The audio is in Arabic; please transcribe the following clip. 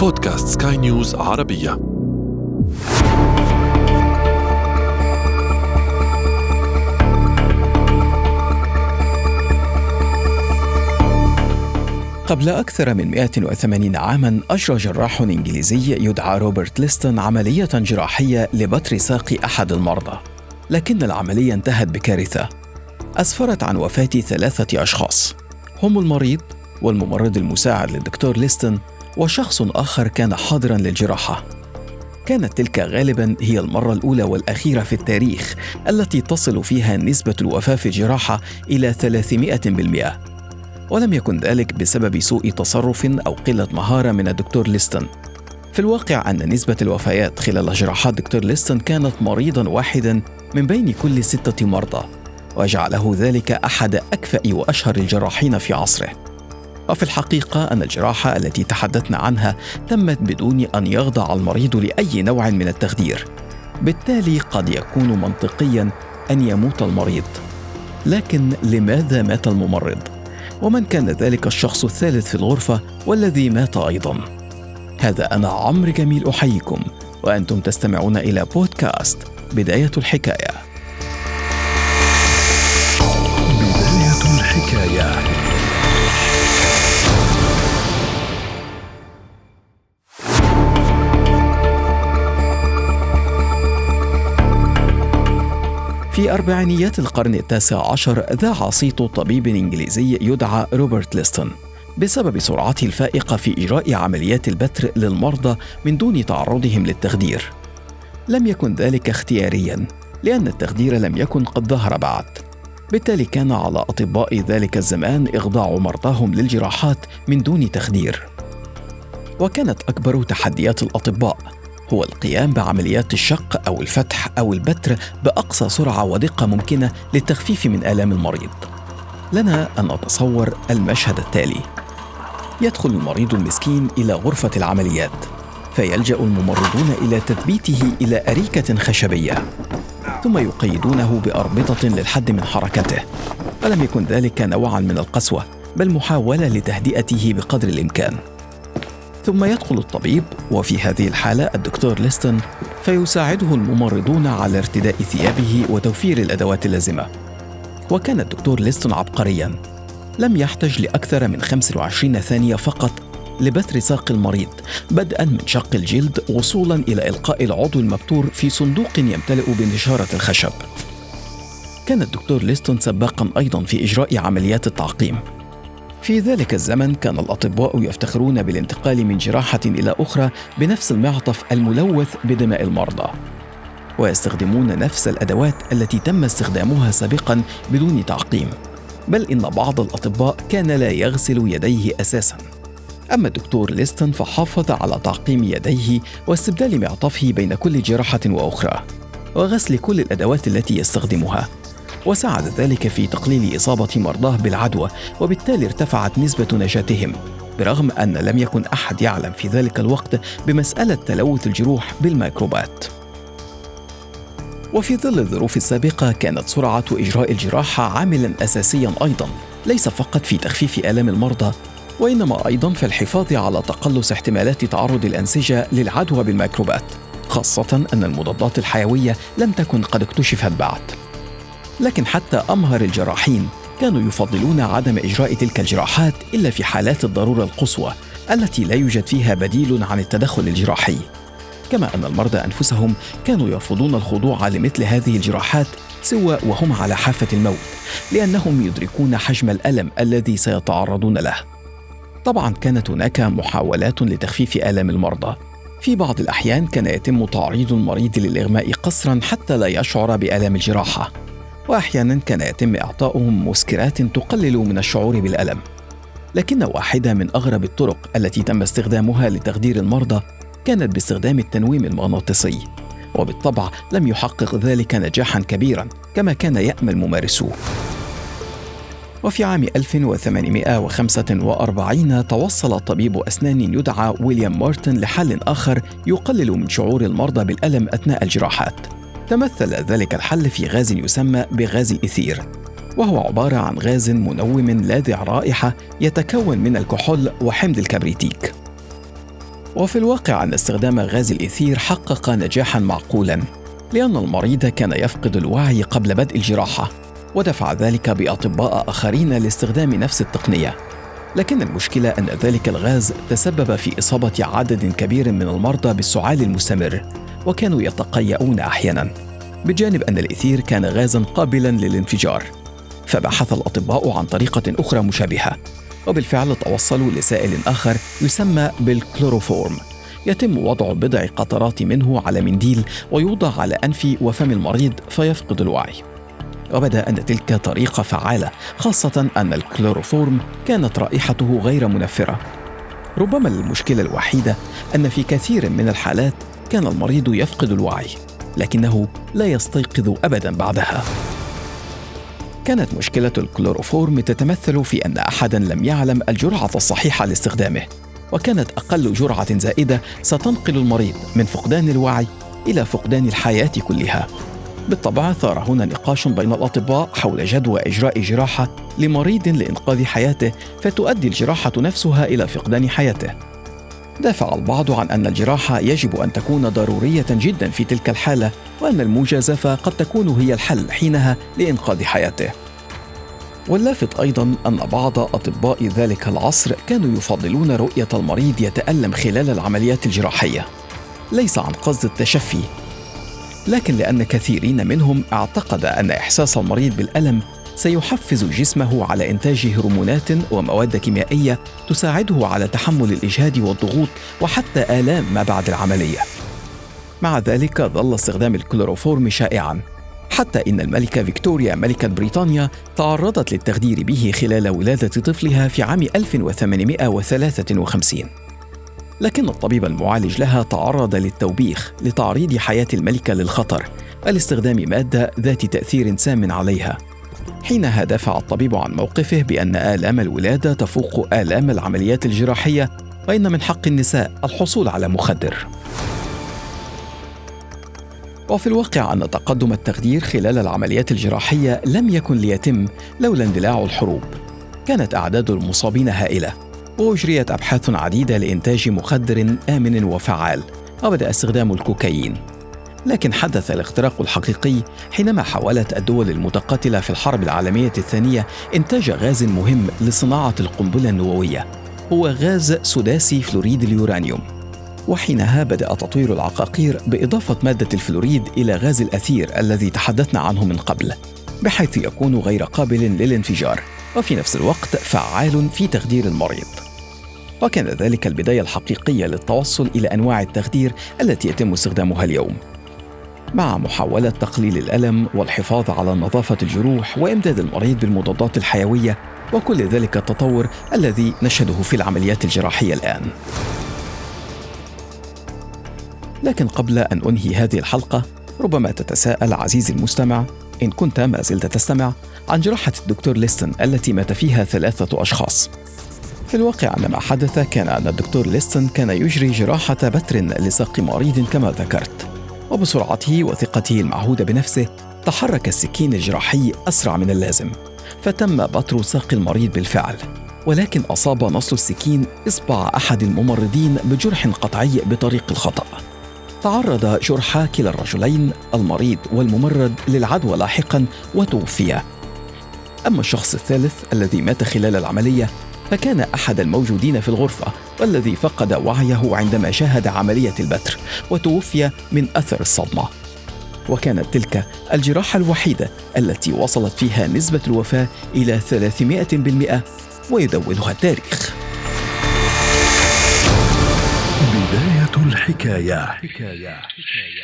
بودكاست سكاي نيوز عربية. قبل أكثر من 180 عاما أجرى جراح إنجليزي يدعى روبرت ليستون عملية جراحية لبتر ساق أحد المرضى. لكن العملية انتهت بكارثة. أسفرت عن وفاة ثلاثة أشخاص. هم المريض والممرض المساعد للدكتور ليستون وشخص آخر كان حاضرا للجراحة. كانت تلك غالبا هي المرة الأولى والأخيرة في التاريخ التي تصل فيها نسبة الوفاة في الجراحة إلى 300% ولم يكن ذلك بسبب سوء تصرف أو قلة مهارة من الدكتور ليستون. في الواقع أن نسبة الوفيات خلال جراحات دكتور ليستون كانت مريضا واحدا من بين كل ستة مرضى وجعله ذلك أحد أكفأ وأشهر الجراحين في عصره. وفي الحقيقة أن الجراحة التي تحدثنا عنها تمت بدون أن يخضع المريض لأي نوع من التخدير بالتالي قد يكون منطقيا أن يموت المريض لكن لماذا مات الممرض؟ ومن كان ذلك الشخص الثالث في الغرفة والذي مات أيضا؟ هذا أنا عمرو جميل أحييكم وأنتم تستمعون إلى بودكاست بداية الحكاية في أربعينيات القرن التاسع عشر ذاع صيت طبيب إنجليزي يدعى روبرت ليستون بسبب سرعته الفائقة في إجراء عمليات البتر للمرضى من دون تعرضهم للتخدير. لم يكن ذلك اختياريا لأن التخدير لم يكن قد ظهر بعد. بالتالي كان على أطباء ذلك الزمان إخضاع مرضاهم للجراحات من دون تخدير. وكانت أكبر تحديات الأطباء هو القيام بعمليات الشق أو الفتح أو البتر بأقصى سرعة ودقة ممكنة للتخفيف من آلام المريض. لنا أن نتصور المشهد التالي: يدخل المريض المسكين إلى غرفة العمليات، فيلجأ الممرضون إلى تثبيته إلى أريكة خشبية، ثم يقيدونه بأربطة للحد من حركته، ولم يكن ذلك نوعا من القسوة، بل محاولة لتهدئته بقدر الإمكان. ثم يدخل الطبيب وفي هذه الحالة الدكتور ليستون فيساعده الممرضون على ارتداء ثيابه وتوفير الأدوات اللازمة. وكان الدكتور ليستون عبقريا. لم يحتج لأكثر من 25 ثانية فقط لبتر ساق المريض بدءا من شق الجلد وصولا إلى إلقاء العضو المبتور في صندوق يمتلئ بنشارة الخشب. كان الدكتور ليستون سباقا أيضا في إجراء عمليات التعقيم. في ذلك الزمن كان الأطباء يفتخرون بالانتقال من جراحة إلى أخرى بنفس المعطف الملوث بدماء المرضى ويستخدمون نفس الأدوات التي تم استخدامها سابقا بدون تعقيم. بل إن بعض الأطباء كان لا يغسل يديه أساسا. أما الدكتور ليستون فحافظ على تعقيم يديه واستبدال معطفه بين كل جراحة وأخرى وغسل كل الأدوات التي يستخدمها. وساعد ذلك في تقليل إصابة مرضاه بالعدوى وبالتالي ارتفعت نسبة نجاتهم برغم أن لم يكن أحد يعلم في ذلك الوقت بمسألة تلوث الجروح بالميكروبات. وفي ظل الظروف السابقة كانت سرعة إجراء الجراحة عاملا أساسيا أيضا ليس فقط في تخفيف آلام المرضى وإنما أيضا في الحفاظ على تقلص احتمالات تعرض الأنسجة للعدوى بالميكروبات خاصة أن المضادات الحيوية لم تكن قد اكتشفت بعد. لكن حتى أمهر الجراحين كانوا يفضلون عدم إجراء تلك الجراحات إلا في حالات الضرورة القصوى التي لا يوجد فيها بديل عن التدخل الجراحي. كما أن المرضى أنفسهم كانوا يرفضون الخضوع لمثل هذه الجراحات سوى وهم على حافة الموت لأنهم يدركون حجم الألم الذي سيتعرضون له. طبعا كانت هناك محاولات لتخفيف آلام المرضى. في بعض الأحيان كان يتم تعريض المريض للإغماء قسرا حتى لا يشعر بآلام الجراحة. وأحيانا كان يتم إعطاؤهم مسكرات تقلل من الشعور بالألم. لكن واحدة من أغرب الطرق التي تم استخدامها لتخدير المرضى كانت باستخدام التنويم المغناطيسي وبالطبع لم يحقق ذلك نجاحا كبيرا كما كان يأمل ممارسوه وفي عام 1845 توصل طبيب أسنان يدعى ويليام مارتن لحل آخر يقلل من شعور المرضى بالألم أثناء الجراحات. تمثل ذلك الحل في غاز يسمى بغاز الإثير وهو عبارة عن غاز منوم لاذع رائحة يتكون من الكحول وحمض الكبريتيك. وفي الواقع أن استخدام غاز الإثير حقق نجاحا معقولا لأن المريض كان يفقد الوعي قبل بدء الجراحة ودفع ذلك بأطباء آخرين لاستخدام نفس التقنية. لكن المشكلة أن ذلك الغاز تسبب في إصابة عدد كبير من المرضى بالسعال المستمر. وكانوا يتقيؤون أحيانا بجانب أن الإثير كان غازا قابلا للانفجار. فبحث الأطباء عن طريقة أخرى مشابهة وبالفعل توصلوا لسائل آخر يسمى بالكلوروفورم. يتم وضع بضع قطرات منه على منديل ويوضع على أنف وفم المريض فيفقد الوعي. وبدا أن تلك طريقة فعالة خاصة أن الكلوروفورم كانت رائحته غير منفرة. ربما المشكلة الوحيدة أن في كثير من الحالات كان المريض يفقد الوعي لكنه لا يستيقظ ابدا بعدها كانت مشكلة الكلوروفورم تتمثل في أن احدا لم يعلم الجرعة الصحيحة لاستخدامه وكانت أقل جرعة زائدة ستنقل المريض من فقدان الوعي إلى فقدان الحياة كلها بالطبع ثار هنا نقاش بين الأطباء حول جدوى إجراء جراحة لمريض لإنقاذ حياته فتؤدي الجراحة نفسها إلى فقدان حياته. دافع البعض عن أن الجراحة يجب أن تكون ضرورية جدا في تلك الحالة وأن المجازفة قد تكون هي الحل حينها لإنقاذ حياته. واللافت أيضا أن بعض أطباء ذلك العصر كانوا يفضلون رؤية المريض يتألم خلال العمليات الجراحية ليس عن قصد التشفي لكن لأن كثيرين منهم اعتقد أن إحساس المريض بالألم سيحفز جسمه على إنتاج هرمونات ومواد كيميائية تساعده على تحمل الإجهاد والضغوط وحتى آلام ما بعد العملية. مع ذلك ظل استخدام الكلوروفورم شائعا حتى إن الملكة فيكتوريا ملكة بريطانيا تعرضت للتخدير به خلال ولادة طفلها في عام 1853 لكن الطبيب المعالج لها تعرض للتوبيخ لتعريض حياة الملكة للخطر الاستخدام مادة ذات تأثير سام عليها حينها دافع الطبيب عن موقفه بأن آلام الولادة تفوق آلام العمليات الجراحية وإن من حق النساء الحصول على مخدر. وفي الواقع أن تقدم التخدير خلال العمليات الجراحية لم يكن ليتم لولا اندلاع الحروب. كانت أعداد المصابين هائلة وأجريت أبحاث عديدة لإنتاج مخدر آمن وفعال وبدأ استخدام الكوكايين. لكن حدث الاختراق الحقيقي حينما حاولت الدول المتقاتلة في الحرب العالمية الثانية إنتاج غاز مهم لصناعة القنبلة النووية هو غاز سداسي فلوريد اليورانيوم. وحينها بدأ تطوير العقاقير بإضافة مادة الفلوريد إلى غاز الأثير الذي تحدثنا عنه من قبل بحيث يكون غير قابل للانفجار وفي نفس الوقت فعال في تخدير المريض. وكان ذلك البداية الحقيقية للتوصل إلى أنواع التخدير التي يتم استخدامها اليوم. مع محاولة تقليل الألم والحفاظ على نظافة الجروح وإمداد المريض بالمضادات الحيوية وكل ذلك التطور الذي نشهده في العمليات الجراحية الآن. لكن قبل أن أنهي هذه الحلقة ربما تتساءل عزيزي المستمع إن كنت ما زلت تستمع عن جراحة الدكتور ليستن التي مات فيها ثلاثة أشخاص في الواقع أن ما حدث كان أن الدكتور ليستن كان يجري جراحة بتر لساق مريض كما ذكرت وبسرعته وثقته المعهودة بنفسه تحرك السكين الجراحي أسرع من اللازم فتم بتر ساق المريض بالفعل. ولكن أصاب نصل السكين إصبع أحد الممرضين بجرح قطعي بطريق الخطأ. تعرض جرحا كلا الرجلين المريض والممرض للعدوى لاحقا وتوفيا. أما الشخص الثالث الذي مات خلال العملية فكان أحد الموجودين في الغرفة والذي فقد وعيه عندما شاهد عملية البتر وتوفي من أثر الصدمة وكانت تلك الجراحة الوحيدة التي وصلت فيها نسبة الوفاة إلى 300% ويدونها التاريخ بداية الحكاية, حكاية. حكاية.